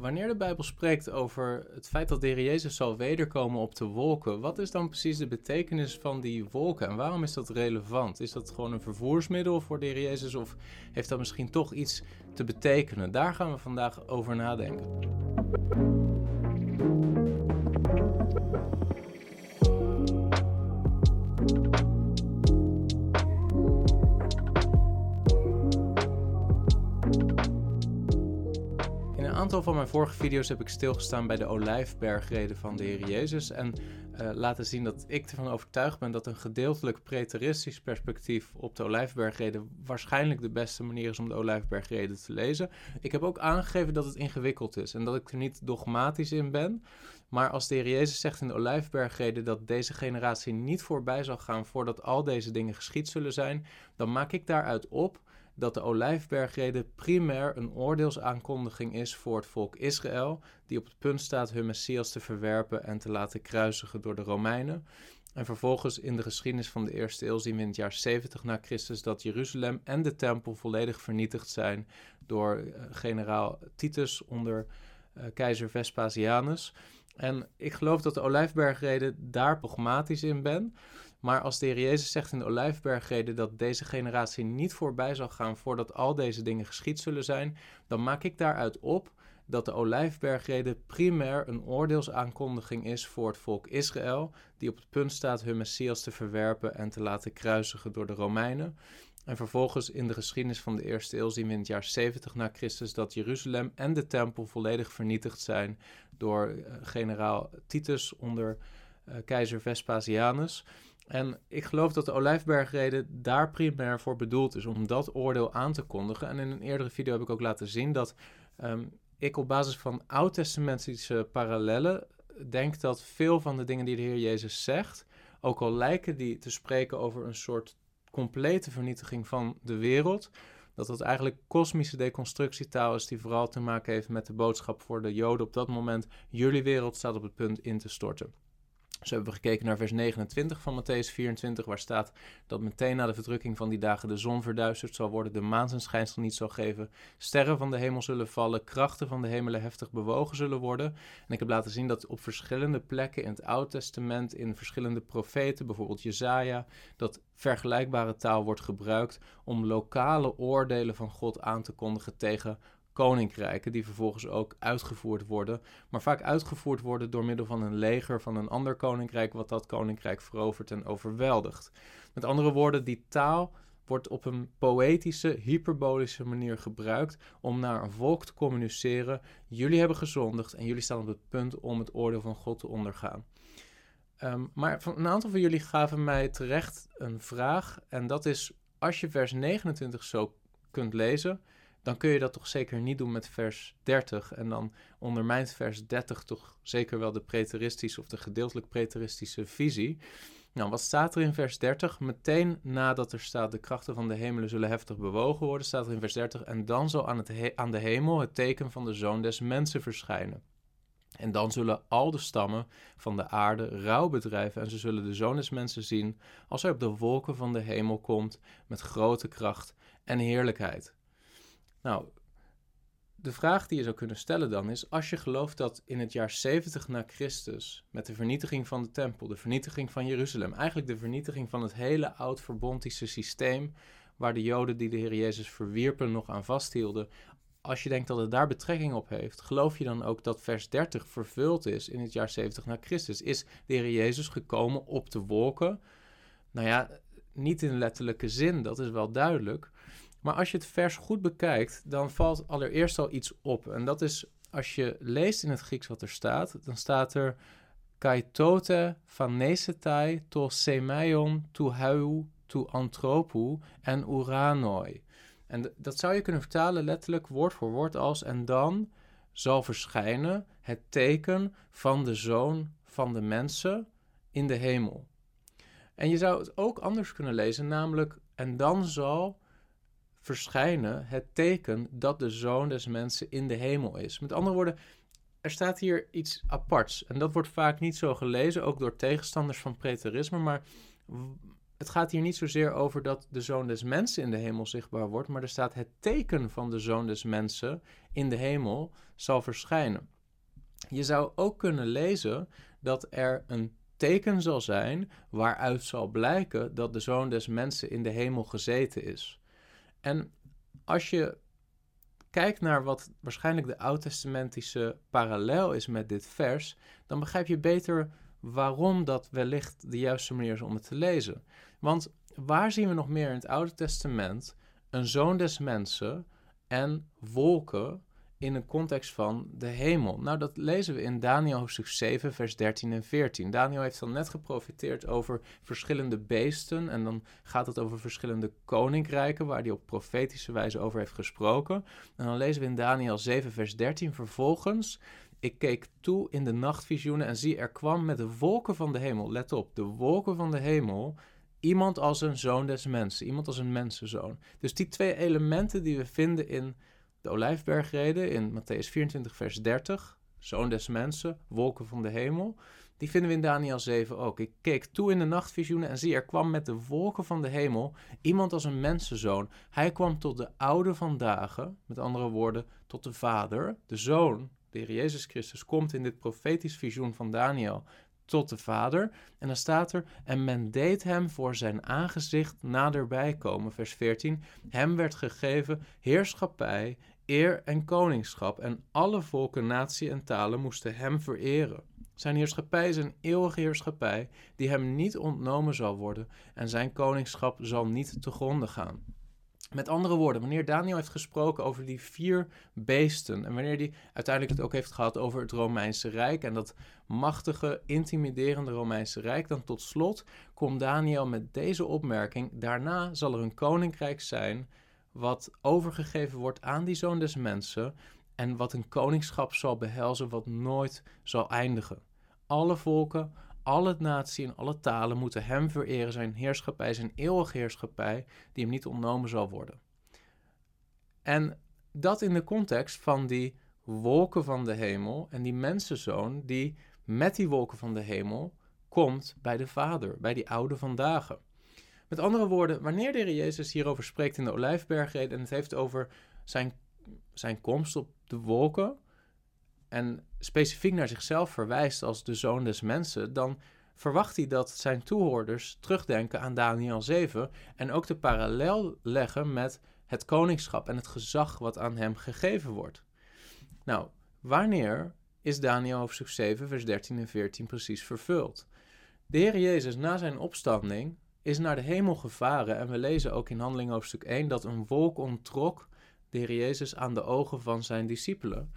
wanneer de Bijbel spreekt over het feit dat de Jezus zal wederkomen op de wolken, wat is dan precies de betekenis van die wolken en waarom is dat relevant? Is dat gewoon een vervoersmiddel voor de Jezus of heeft dat misschien toch iets te betekenen? Daar gaan we vandaag over nadenken. Aantal van mijn vorige video's heb ik stilgestaan bij de olijfbergreden van de Heer Jezus en uh, laten zien dat ik ervan overtuigd ben dat een gedeeltelijk preteristisch perspectief op de olijfbergreden waarschijnlijk de beste manier is om de olijfbergreden te lezen. Ik heb ook aangegeven dat het ingewikkeld is en dat ik er niet dogmatisch in ben, maar als de Heer Jezus zegt in de olijfbergreden dat deze generatie niet voorbij zal gaan voordat al deze dingen geschied zullen zijn, dan maak ik daaruit op dat de Olijfbergrede primair een oordeelsaankondiging is voor het volk Israël, die op het punt staat hun Messias te verwerpen en te laten kruisigen door de Romeinen. En vervolgens in de geschiedenis van de eerste eeuw zien we in het jaar 70 na Christus dat Jeruzalem en de tempel volledig vernietigd zijn door uh, generaal Titus onder uh, keizer Vespasianus. En ik geloof dat de Olijfbergrede daar pragmatisch in ben. Maar als de Heer Jezus zegt in de Olijfbergrede dat deze generatie niet voorbij zal gaan voordat al deze dingen geschied zullen zijn, dan maak ik daaruit op dat de Olijfbergrede primair een oordeelsaankondiging is voor het volk Israël, die op het punt staat hun Messias te verwerpen en te laten kruisigen door de Romeinen. En vervolgens in de geschiedenis van de eerste eeuw zien we in het jaar 70 na Christus dat Jeruzalem en de tempel volledig vernietigd zijn door uh, generaal Titus onder uh, keizer Vespasianus. En ik geloof dat de Olijfbergrede daar primair voor bedoeld is om dat oordeel aan te kondigen. En in een eerdere video heb ik ook laten zien dat um, ik op basis van oud-testamentische parallellen denk dat veel van de dingen die de Heer Jezus zegt, ook al lijken die te spreken over een soort complete vernietiging van de wereld, dat dat eigenlijk kosmische deconstructietaal is die vooral te maken heeft met de boodschap voor de Joden op dat moment: jullie wereld staat op het punt in te storten. Zo hebben we gekeken naar vers 29 van Matthäus 24, waar staat dat meteen na de verdrukking van die dagen de zon verduisterd zal worden, de maan zijn schijnsel niet zal geven, sterren van de hemel zullen vallen, krachten van de hemelen heftig bewogen zullen worden. En ik heb laten zien dat op verschillende plekken in het Oude Testament, in verschillende profeten, bijvoorbeeld Jezaja, dat vergelijkbare taal wordt gebruikt om lokale oordelen van God aan te kondigen tegen koninkrijken, die vervolgens ook uitgevoerd worden, maar vaak uitgevoerd worden door middel van een leger van een ander koninkrijk, wat dat koninkrijk verovert en overweldigt. Met andere woorden, die taal wordt op een poëtische, hyperbolische manier gebruikt om naar een volk te communiceren. Jullie hebben gezondigd en jullie staan op het punt om het oordeel van God te ondergaan. Um, maar een aantal van jullie gaven mij terecht een vraag en dat is, als je vers 29 zo kunt lezen, dan kun je dat toch zeker niet doen met vers 30. En dan ondermijnt vers 30 toch zeker wel de preteristische of de gedeeltelijk preteristische visie. Nou, wat staat er in vers 30? Meteen nadat er staat: de krachten van de hemelen zullen heftig bewogen worden, staat er in vers 30. En dan zal aan, het aan de hemel het teken van de zoon des mensen verschijnen. En dan zullen al de stammen van de aarde rouw bedrijven en ze zullen de zoon des mensen zien als hij op de wolken van de hemel komt met grote kracht en heerlijkheid. Nou, de vraag die je zou kunnen stellen dan is: als je gelooft dat in het jaar 70 na Christus, met de vernietiging van de tempel, de vernietiging van Jeruzalem, eigenlijk de vernietiging van het hele oud-verbontische systeem, waar de Joden die de Heer Jezus verwierpen nog aan vasthielden, als je denkt dat het daar betrekking op heeft, geloof je dan ook dat vers 30 vervuld is in het jaar 70 na Christus? Is de Heer Jezus gekomen op de wolken? Nou ja, niet in letterlijke zin, dat is wel duidelijk. Maar als je het vers goed bekijkt, dan valt allereerst al iets op. En dat is, als je leest in het Grieks wat er staat, dan staat er kaitote phanesetai to semeion to heu to anthropu en uranoi. En dat zou je kunnen vertalen letterlijk woord voor woord als en dan zal verschijnen het teken van de zoon van de mensen in de hemel. En je zou het ook anders kunnen lezen, namelijk en dan zal verschijnen het teken dat de zoon des mensen in de hemel is. Met andere woorden, er staat hier iets aparts. En dat wordt vaak niet zo gelezen, ook door tegenstanders van preterisme. Maar het gaat hier niet zozeer over dat de zoon des mensen in de hemel zichtbaar wordt, maar er staat het teken van de zoon des mensen in de hemel zal verschijnen. Je zou ook kunnen lezen dat er een teken zal zijn waaruit zal blijken dat de zoon des mensen in de hemel gezeten is. En als je kijkt naar wat waarschijnlijk de oud-testamentische parallel is met dit vers, dan begrijp je beter waarom dat wellicht de juiste manier is om het te lezen. Want waar zien we nog meer in het Oude Testament een zoon des mensen en wolken in een context van de hemel? Nou, dat lezen we in Daniel hoofdstuk 7, vers 13 en 14. Daniel heeft dan net geprofiteerd over verschillende beesten en dan gaat het over verschillende koninkrijken waar hij op profetische wijze over heeft gesproken. En dan lezen we in Daniel 7, vers 13 vervolgens ik keek toe in de nachtvisioenen en zie, er kwam met de wolken van de hemel, let op, de wolken van de hemel, iemand als een zoon des mensen, iemand als een mensenzoon. Dus die twee elementen die we vinden in de Olijfbergreden, in Matthäus 24, vers 30, zoon des mensen, wolken van de hemel, die vinden we in Daniel 7 ook. Ik keek toe in de nachtvisioenen en zie, er kwam met de wolken van de hemel iemand als een mensenzoon. Hij kwam tot de oude van dagen, met andere woorden, tot de vader, de zoon de Heer Jezus Christus komt in dit profetisch visioen van Daniel tot de Vader. En dan staat er, en men deed hem voor zijn aangezicht naderbij komen. Vers 14, hem werd gegeven heerschappij, eer en koningschap. En alle volken, natie en talen moesten hem vereren. Zijn heerschappij is een eeuwige heerschappij die hem niet ontnomen zal worden en zijn koningschap zal niet te gronden gaan. Met andere woorden, wanneer Daniel heeft gesproken over die vier beesten en wanneer hij uiteindelijk het ook heeft gehad over het Romeinse Rijk en dat machtige, intimiderende Romeinse Rijk, dan tot slot komt Daniel met deze opmerking: daarna zal er een koninkrijk zijn wat overgegeven wordt aan die zoon des mensen en wat een koningschap zal behelzen wat nooit zal eindigen. Alle volken, alle natie en alle talen moeten hem vereren, zijn heerschappij, zijn eeuwige heerschappij, die hem niet ontnomen zal worden. En dat in de context van die wolken van de hemel en die mensenzoon die met die wolken van de hemel komt bij de Vader, bij die oude vandaag. Met andere woorden, wanneer de Heer Jezus hierover spreekt in de Olijfbergreden en het heeft over zijn, zijn komst op de wolken, en specifiek naar zichzelf verwijst als de zoon des mensen, dan verwacht hij dat zijn toehoorders terugdenken aan Daniel 7 en ook de parallel leggen met het koningschap en het gezag wat aan hem gegeven wordt. Nou, wanneer is Daniel hoofdstuk 7, vers 13 en 14 precies vervuld? De Heer Jezus na zijn opstanding is naar de hemel gevaren en we lezen ook in Handeling hoofdstuk 1 dat een wolk onttrok de Heer Jezus aan de ogen van zijn discipelen.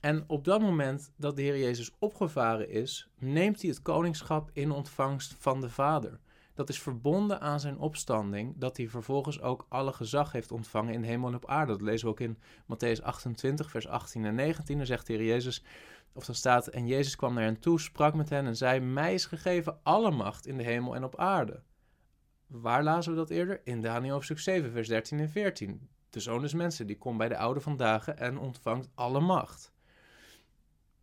En op dat moment dat de Heer Jezus opgevaren is, neemt hij het koningschap in ontvangst van de Vader. Dat is verbonden aan zijn opstanding, dat hij vervolgens ook alle gezag heeft ontvangen in hemel en op aarde. Dat lezen we ook in Matthäus 28, vers 18 en 19. Dan zegt de Heer Jezus, of dan staat, en Jezus kwam naar hen toe, sprak met hen en zei, mij is gegeven alle macht in de hemel en op aarde. Waar lazen we dat eerder? In Daniel hoofdstuk 7, vers 13 en 14. De zoon is mensen, die komt bij de oude van dagen en ontvangt alle macht.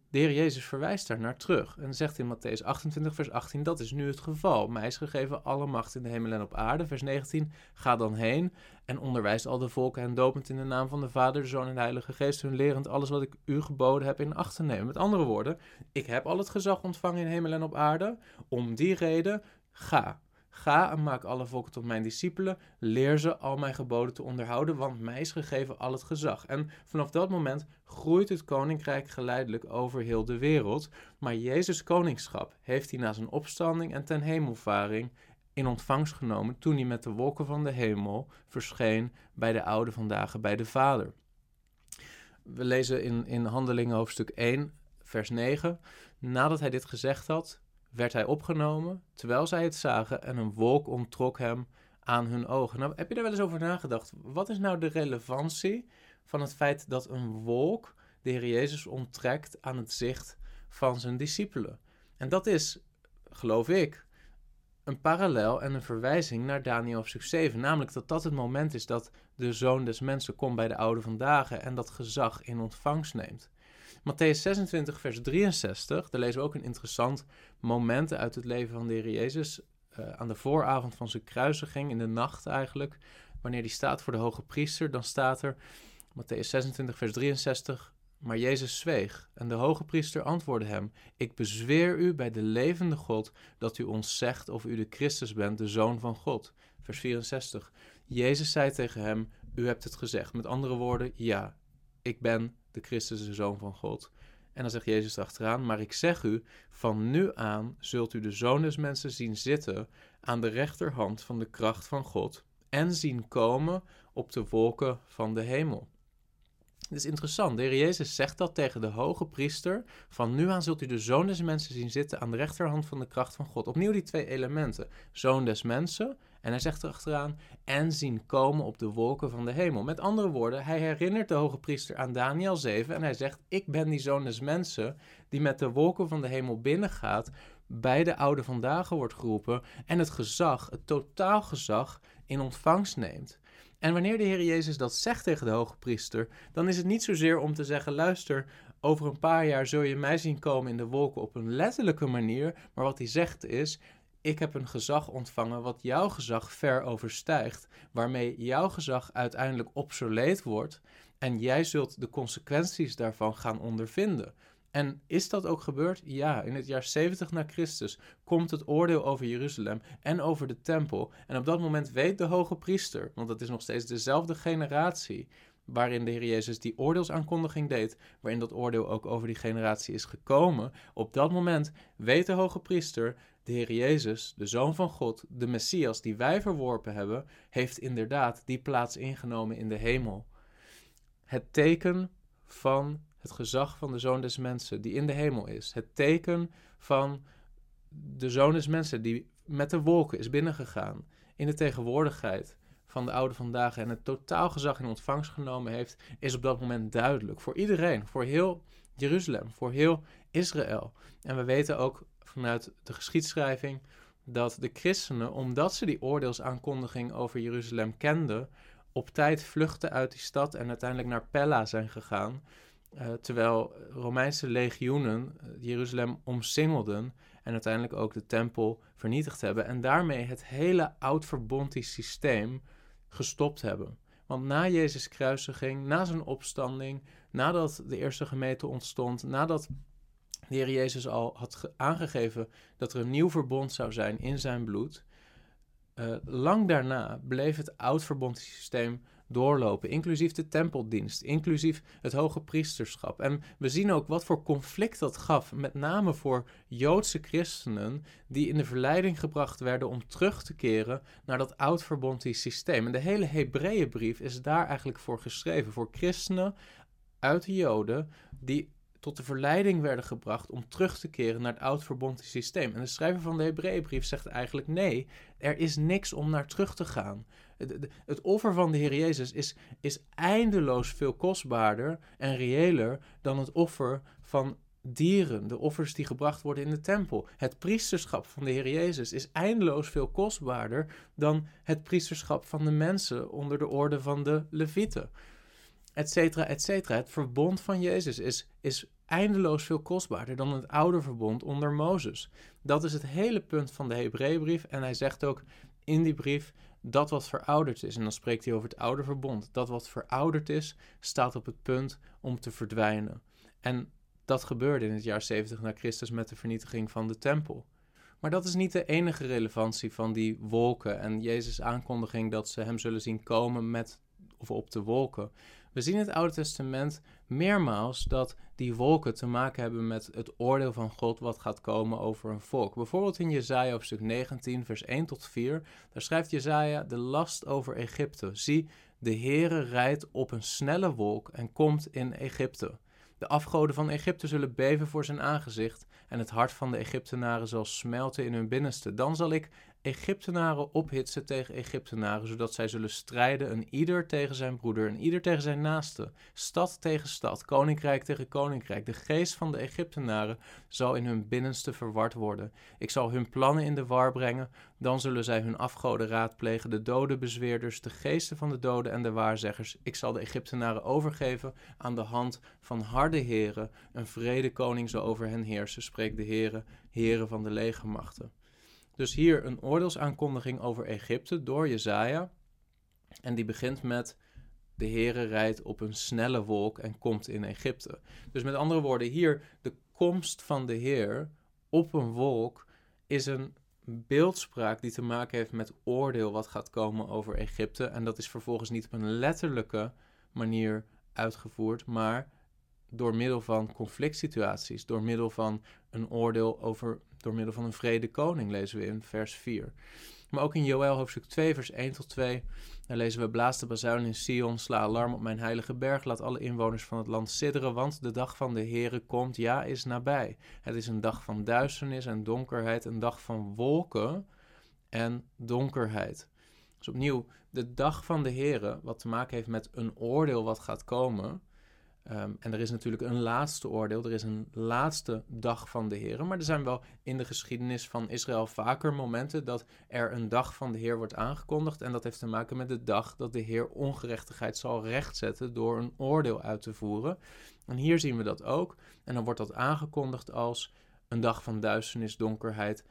De Heer Jezus verwijst daar naar terug en zegt in Matthäus 28, vers 18: Dat is nu het geval. Mij is gegeven alle macht in de hemel en op aarde. Vers 19: Ga dan heen en onderwijs al de volken en dopend in de naam van de Vader, de Zoon en de Heilige Geest, hun lerend alles wat ik u geboden heb in acht te nemen. Met andere woorden, ik heb al het gezag ontvangen in hemel en op aarde. Om die reden, ga. Ga en maak alle volken tot mijn discipelen. Leer ze al mijn geboden te onderhouden, want mij is gegeven al het gezag. En vanaf dat moment groeit het koninkrijk geleidelijk over heel de wereld. Maar Jezus' koningschap heeft hij na zijn opstanding en ten hemelvaring in ontvangst genomen toen hij met de wolken van de hemel verscheen bij de oude vandaag bij de Vader. We lezen in, in Handelingen hoofdstuk 1, vers 9. Nadat hij dit gezegd had, werd hij opgenomen terwijl zij het zagen en een wolk onttrok hem aan hun ogen. Nou, heb je daar wel eens over nagedacht? Wat is nou de relevantie van het feit dat een wolk de Heer Jezus onttrekt aan het zicht van zijn discipelen? En dat is, geloof ik, een parallel en een verwijzing naar Daniel hoofdstuk 7. Namelijk dat dat het moment is dat de zoon des mensen komt bij de oude vandaag en dat gezag in ontvangst neemt. Matthäus 26, vers 63, daar lezen we ook een interessant moment uit het leven van de Heer Jezus eh, aan de vooravond van zijn kruisiging, in de nacht eigenlijk, wanneer die staat voor de hoge priester, dan staat er, Matthäus 26, vers 63, maar Jezus zweeg en de hoge priester antwoordde hem, ik bezweer u bij de levende God dat u ons zegt of u de Christus bent, de Zoon van God. Vers 64, Jezus zei tegen hem, u hebt het gezegd. Met andere woorden, ja, ik ben de Christus, de Zoon van God. En dan zegt Jezus achteraan, maar ik zeg u, van nu aan zult u de Zoon des Mensen zien zitten aan de rechterhand van de kracht van God en zien komen op de wolken van de hemel. Het is interessant. De Heer Jezus zegt dat tegen de hoge priester. Van nu aan zult u de zoon des mensen zien zitten aan de rechterhand van de kracht van God. Opnieuw die twee elementen. Zoon des mensen. En hij zegt erachteraan. En zien komen op de wolken van de hemel. Met andere woorden, hij herinnert de hoge priester aan Daniel 7. En hij zegt: Ik ben die zoon des mensen. Die met de wolken van de hemel binnengaat. Bij de oude vandaag wordt geroepen. En het gezag, het totaal gezag, in ontvangst neemt. En wanneer de Heer Jezus dat zegt tegen de hoge priester, dan is het niet zozeer om te zeggen: luister, over een paar jaar zul je mij zien komen in de wolken op een letterlijke manier. Maar wat hij zegt is: ik heb een gezag ontvangen wat jouw gezag ver overstijgt, waarmee jouw gezag uiteindelijk obsoleet wordt en jij zult de consequenties daarvan gaan ondervinden. En is dat ook gebeurd? Ja, in het jaar 70 na Christus komt het oordeel over Jeruzalem en over de tempel. En op dat moment weet de hoge priester, want dat is nog steeds dezelfde generatie waarin de Heer Jezus die oordeelsaankondiging deed, waarin dat oordeel ook over die generatie is gekomen. Op dat moment weet de hoge priester, de Heer Jezus, de Zoon van God, de Messias die wij verworpen hebben, heeft inderdaad die plaats ingenomen in de hemel. Het teken van het gezag van de Zoon des Mensen die in de hemel is. Het teken van de Zoon des Mensen die met de wolken is binnengegaan in de tegenwoordigheid van de oude vandaag en het totaal gezag in ontvangst genomen heeft, is op dat moment duidelijk voor iedereen, voor heel Jeruzalem, voor heel Israël. En we weten ook vanuit de geschiedschrijving dat de christenen, omdat ze die oordeelsaankondiging over Jeruzalem kenden, op tijd vluchten uit die stad en uiteindelijk naar Pella zijn gegaan, uh, terwijl Romeinse legioenen eh, Jeruzalem omsingelden en uiteindelijk ook de tempel vernietigd hebben. En daarmee het hele oud-verbondisch systeem gestopt hebben. Want na Jezus' kruisiging, na zijn opstanding, nadat de eerste gemeente ontstond, nadat de Heer Jezus al had aangegeven dat er een nieuw verbond zou zijn in zijn bloed, uh, lang daarna bleef het oud-verbondisch systeem doorlopen, inclusief de tempeldienst, inclusief het hoge priesterschap. En we zien ook wat voor conflict dat gaf, met name voor Joodse christenen die in de verleiding gebracht werden om terug te keren naar dat oud-verbondisch systeem. En de hele Hebreeënbrief is daar eigenlijk voor geschreven, voor christenen uit de Joden die tot de verleiding werden gebracht om terug te keren naar het oud-verbondisch systeem. En de schrijver van de Hebreeënbrief zegt eigenlijk nee, er is niks om naar terug te gaan. Het, het offer van de Heer Jezus is, is eindeloos veel kostbaarder en reëler dan het offer van dieren, de offers die gebracht worden in de tempel. Het priesterschap van de Heer Jezus is eindeloos veel kostbaarder dan het priesterschap van de mensen onder de orde van de Levieten. Etcetera, etcetera. Het verbond van Jezus is, is eindeloos veel kostbaarder dan het oude verbond onder Mozes. Dat is het hele punt van de Hebreeënbrief en hij zegt ook in die brief dat wat verouderd is. En dan spreekt hij over het oude verbond. Dat wat verouderd is, staat op het punt om te verdwijnen. En dat gebeurde in het jaar 70 na Christus met de vernietiging van de tempel. Maar dat is niet de enige relevantie van die wolken en Jezus' aankondiging dat ze hem zullen zien komen met of op de wolken. We zien in het Oude Testament meermaals dat die wolken te maken hebben met het oordeel van God wat gaat komen over een volk. Bijvoorbeeld in Jesaja op stuk 19 vers 1 tot 4, daar schrijft Jesaja de last over Egypte. Zie, de Heere rijdt op een snelle wolk en komt in Egypte. De afgoden van Egypte zullen beven voor zijn aangezicht en het hart van de Egyptenaren zal smelten in hun binnenste. Dan zal ik Egyptenaren ophitsen tegen Egyptenaren, zodat zij zullen strijden, een ieder tegen zijn broeder, een ieder tegen zijn naaste, stad tegen stad, koninkrijk tegen koninkrijk. De geest van de Egyptenaren zal in hun binnenste verward worden. Ik zal hun plannen in de war brengen, dan zullen zij hun afgoden raadplegen, de dode bezweerders, de geesten van de doden en de waarzeggers. Ik zal de Egyptenaren overgeven aan de hand van harde heren, een vrede koning zal over hen heersen, spreekt de heren, heren van de legermachten. Dus hier een oordeelsaankondiging over Egypte door Jezaja. En die begint met de Heere rijdt op een snelle wolk en komt in Egypte. Dus met andere woorden, hier de komst van de Heer op een wolk is een beeldspraak die te maken heeft met oordeel wat gaat komen over Egypte. En dat is vervolgens niet op een letterlijke manier uitgevoerd, maar door middel van conflict situaties, door middel van een oordeel over, door middel van een vrede koning, lezen we in vers 4. Maar ook in Joël hoofdstuk 2, vers 1 tot 2, daar lezen we: Blaas de bazuin in Sion, sla alarm op mijn heilige berg, laat alle inwoners van het land sidderen, want de dag van de Heere komt, ja, is nabij. Het is een dag van duisternis en donkerheid, een dag van wolken en donkerheid. Dus opnieuw, de dag van de Heere, wat te maken heeft met een oordeel wat gaat komen, Ehm, en er is natuurlijk een laatste oordeel, er is een laatste dag van de Heer. Maar er zijn wel in de geschiedenis van Israël vaker momenten dat er een dag van de Heer wordt aangekondigd. En dat heeft te maken met de dag dat de Heer ongerechtigheid zal rechtzetten door een oordeel uit te voeren. En hier zien we dat ook. En dan wordt dat aangekondigd als een dag van duisternis, donkerheid.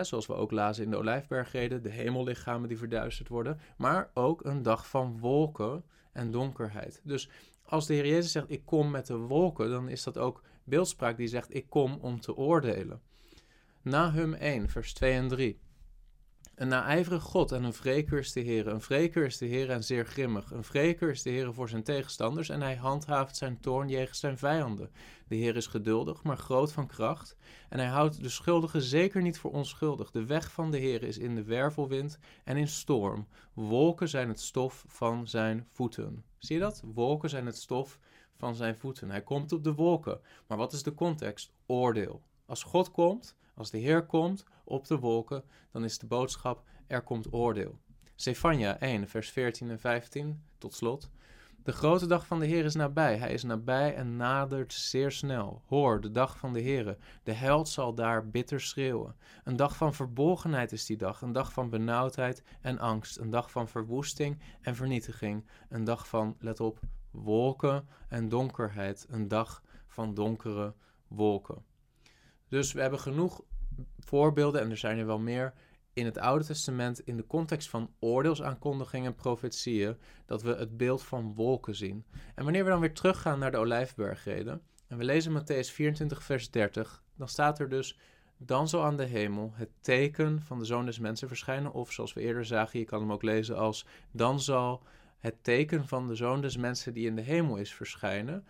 Zoals we ook lazen in de Olijfbergreden, de hemellichamen die verduisterd worden. Maar ook een dag van wolken en donkerheid. Dus als de Heer Jezus zegt: Ik kom met de wolken, dan is dat ook beeldspraak die zegt: Ik kom om te oordelen. Nahum 1, vers 2 en 3. Een naijverig God en een wreker is de Heer. Een wreker is de Heer en zeer grimmig. Een wreker is de Heer voor zijn tegenstanders en hij handhaaft zijn toorn jegens zijn vijanden. De Heer is geduldig, maar groot van kracht. En hij houdt de schuldigen zeker niet voor onschuldig. De weg van de Heer is in de wervelwind en in storm. Wolken zijn het stof van zijn voeten. Zie je dat? Wolken zijn het stof van zijn voeten. Hij komt op de wolken. Maar wat is de context? Oordeel. Als God komt, als de Heer komt op de wolken, dan is de boodschap: er komt oordeel. Zefania 1, vers 14 en 15, tot slot. De grote dag van de Heer is nabij. Hij is nabij en nadert zeer snel. Hoor, de dag van de Heer. De held zal daar bitter schreeuwen. Een dag van verbolgenheid is die dag. Een dag van benauwdheid en angst. Een dag van verwoesting en vernietiging. Een dag van, let op, wolken en donkerheid. Een dag van donkere wolken. Dus we hebben genoeg voorbeelden, en er zijn er wel meer, in het Oude Testament in de context van oordeelsaankondigingen en profetieën, dat we het beeld van wolken zien. En wanneer we dan weer teruggaan naar de Olijfbergreden, en we lezen Matthäus 24, vers 30, dan staat er dus, dan zal aan de hemel het teken van de Zoon des Mensen verschijnen, of zoals we eerder zagen, je kan hem ook lezen als, dan zal het teken van de Zoon des Mensen die in de hemel is verschijnen.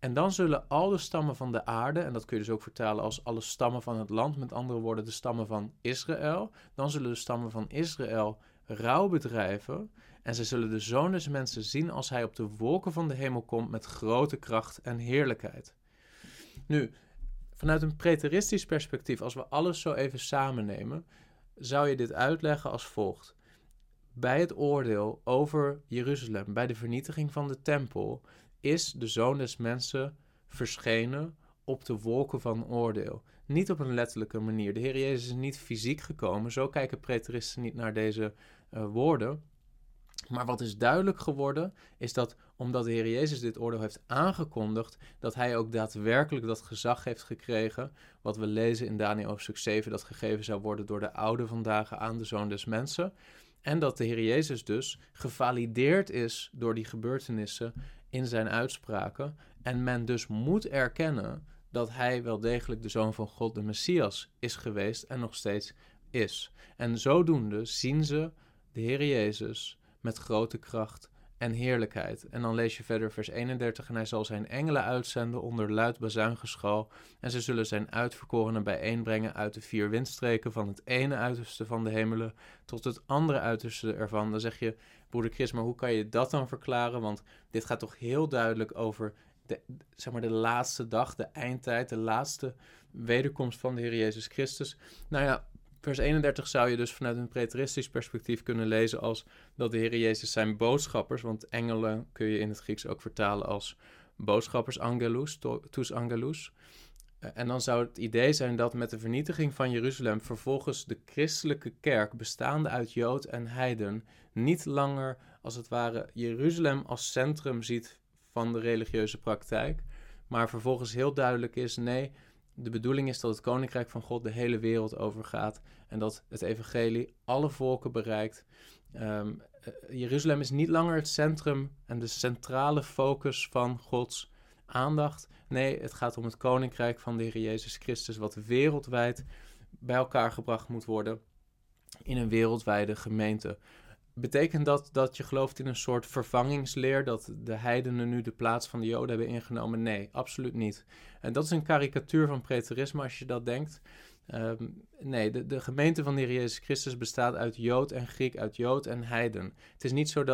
En dan zullen al de stammen van de aarde, en dat kun je dus ook vertalen als alle stammen van het land, met andere woorden de stammen van Israël, dan zullen de stammen van Israël rouw bedrijven. En ze zullen de zoon des mensen zien als hij op de wolken van de hemel komt met grote kracht en heerlijkheid. Nu, vanuit een preteristisch perspectief, als we alles zo even samennemen, zou je dit uitleggen als volgt. Bij het oordeel over Jeruzalem, bij de vernietiging van de tempel, is de zoon des mensen verschenen op de wolken van oordeel. Niet op een letterlijke manier. De Heer Jezus is niet fysiek gekomen. Zo kijken preteristen niet naar deze uh, woorden. Maar wat is duidelijk geworden, is dat omdat de Heer Jezus dit oordeel heeft aangekondigd, dat hij ook daadwerkelijk dat gezag heeft gekregen, wat we lezen in Daniel hoofdstuk 7, dat gegeven zou worden door de oude vandaag aan de Zoon des Mensen. En dat de Heer Jezus dus gevalideerd is door die gebeurtenissen in zijn uitspraken. En men dus moet erkennen dat hij wel degelijk de zoon van God, de Messias, is geweest en nog steeds is. En zodoende zien ze de Heer Jezus met grote kracht en heerlijkheid. En dan lees je verder vers 31. En hij zal zijn engelen uitzenden onder luid bazuingeschal. En ze zullen zijn uitverkorenen bijeenbrengen uit de vier windstreken. Van het ene uiterste van de hemelen tot het andere uiterste ervan. Dan zeg je, broeder Chris, maar hoe kan je dat dan verklaren? Want dit gaat toch heel duidelijk over de, zeg maar de laatste dag, de eindtijd, de laatste wederkomst van de Heer Jezus Christus. Nou ja, vers 31 zou je dus vanuit een preteristisch perspectief kunnen lezen als dat de Heer Jezus zijn boodschappers, want engelen kun je in het Grieks ook vertalen als boodschappers, angelus, tous angelus. Eh, en dan zou het idee zijn dat met de vernietiging van Jeruzalem vervolgens de christelijke kerk, bestaande uit Jood en Heiden, niet langer als het ware Jeruzalem als centrum ziet van de religieuze praktijk, maar vervolgens heel duidelijk is: nee, de bedoeling is dat het koninkrijk van God de hele wereld overgaat en dat het evangelie alle volken bereikt. Ehm, eh, Jeruzalem is niet langer het centrum en de centrale focus van Gods aandacht. Nee, het gaat om het koninkrijk van de Heer Jezus Christus, wat wereldwijd bij elkaar gebracht moet worden in een wereldwijde gemeente. Betekent dat dat je gelooft in een soort vervangingsleer, dat de heidenen nu de plaats van de Joden hebben ingenomen? Nee, absoluut niet. En dat is een karikatuur van preterisme als je dat denkt. Ehm, nee, de, de gemeente van de Heer Jezus Christus bestaat uit Jood en Griek, uit Jood en Heiden. Het is niet zo dat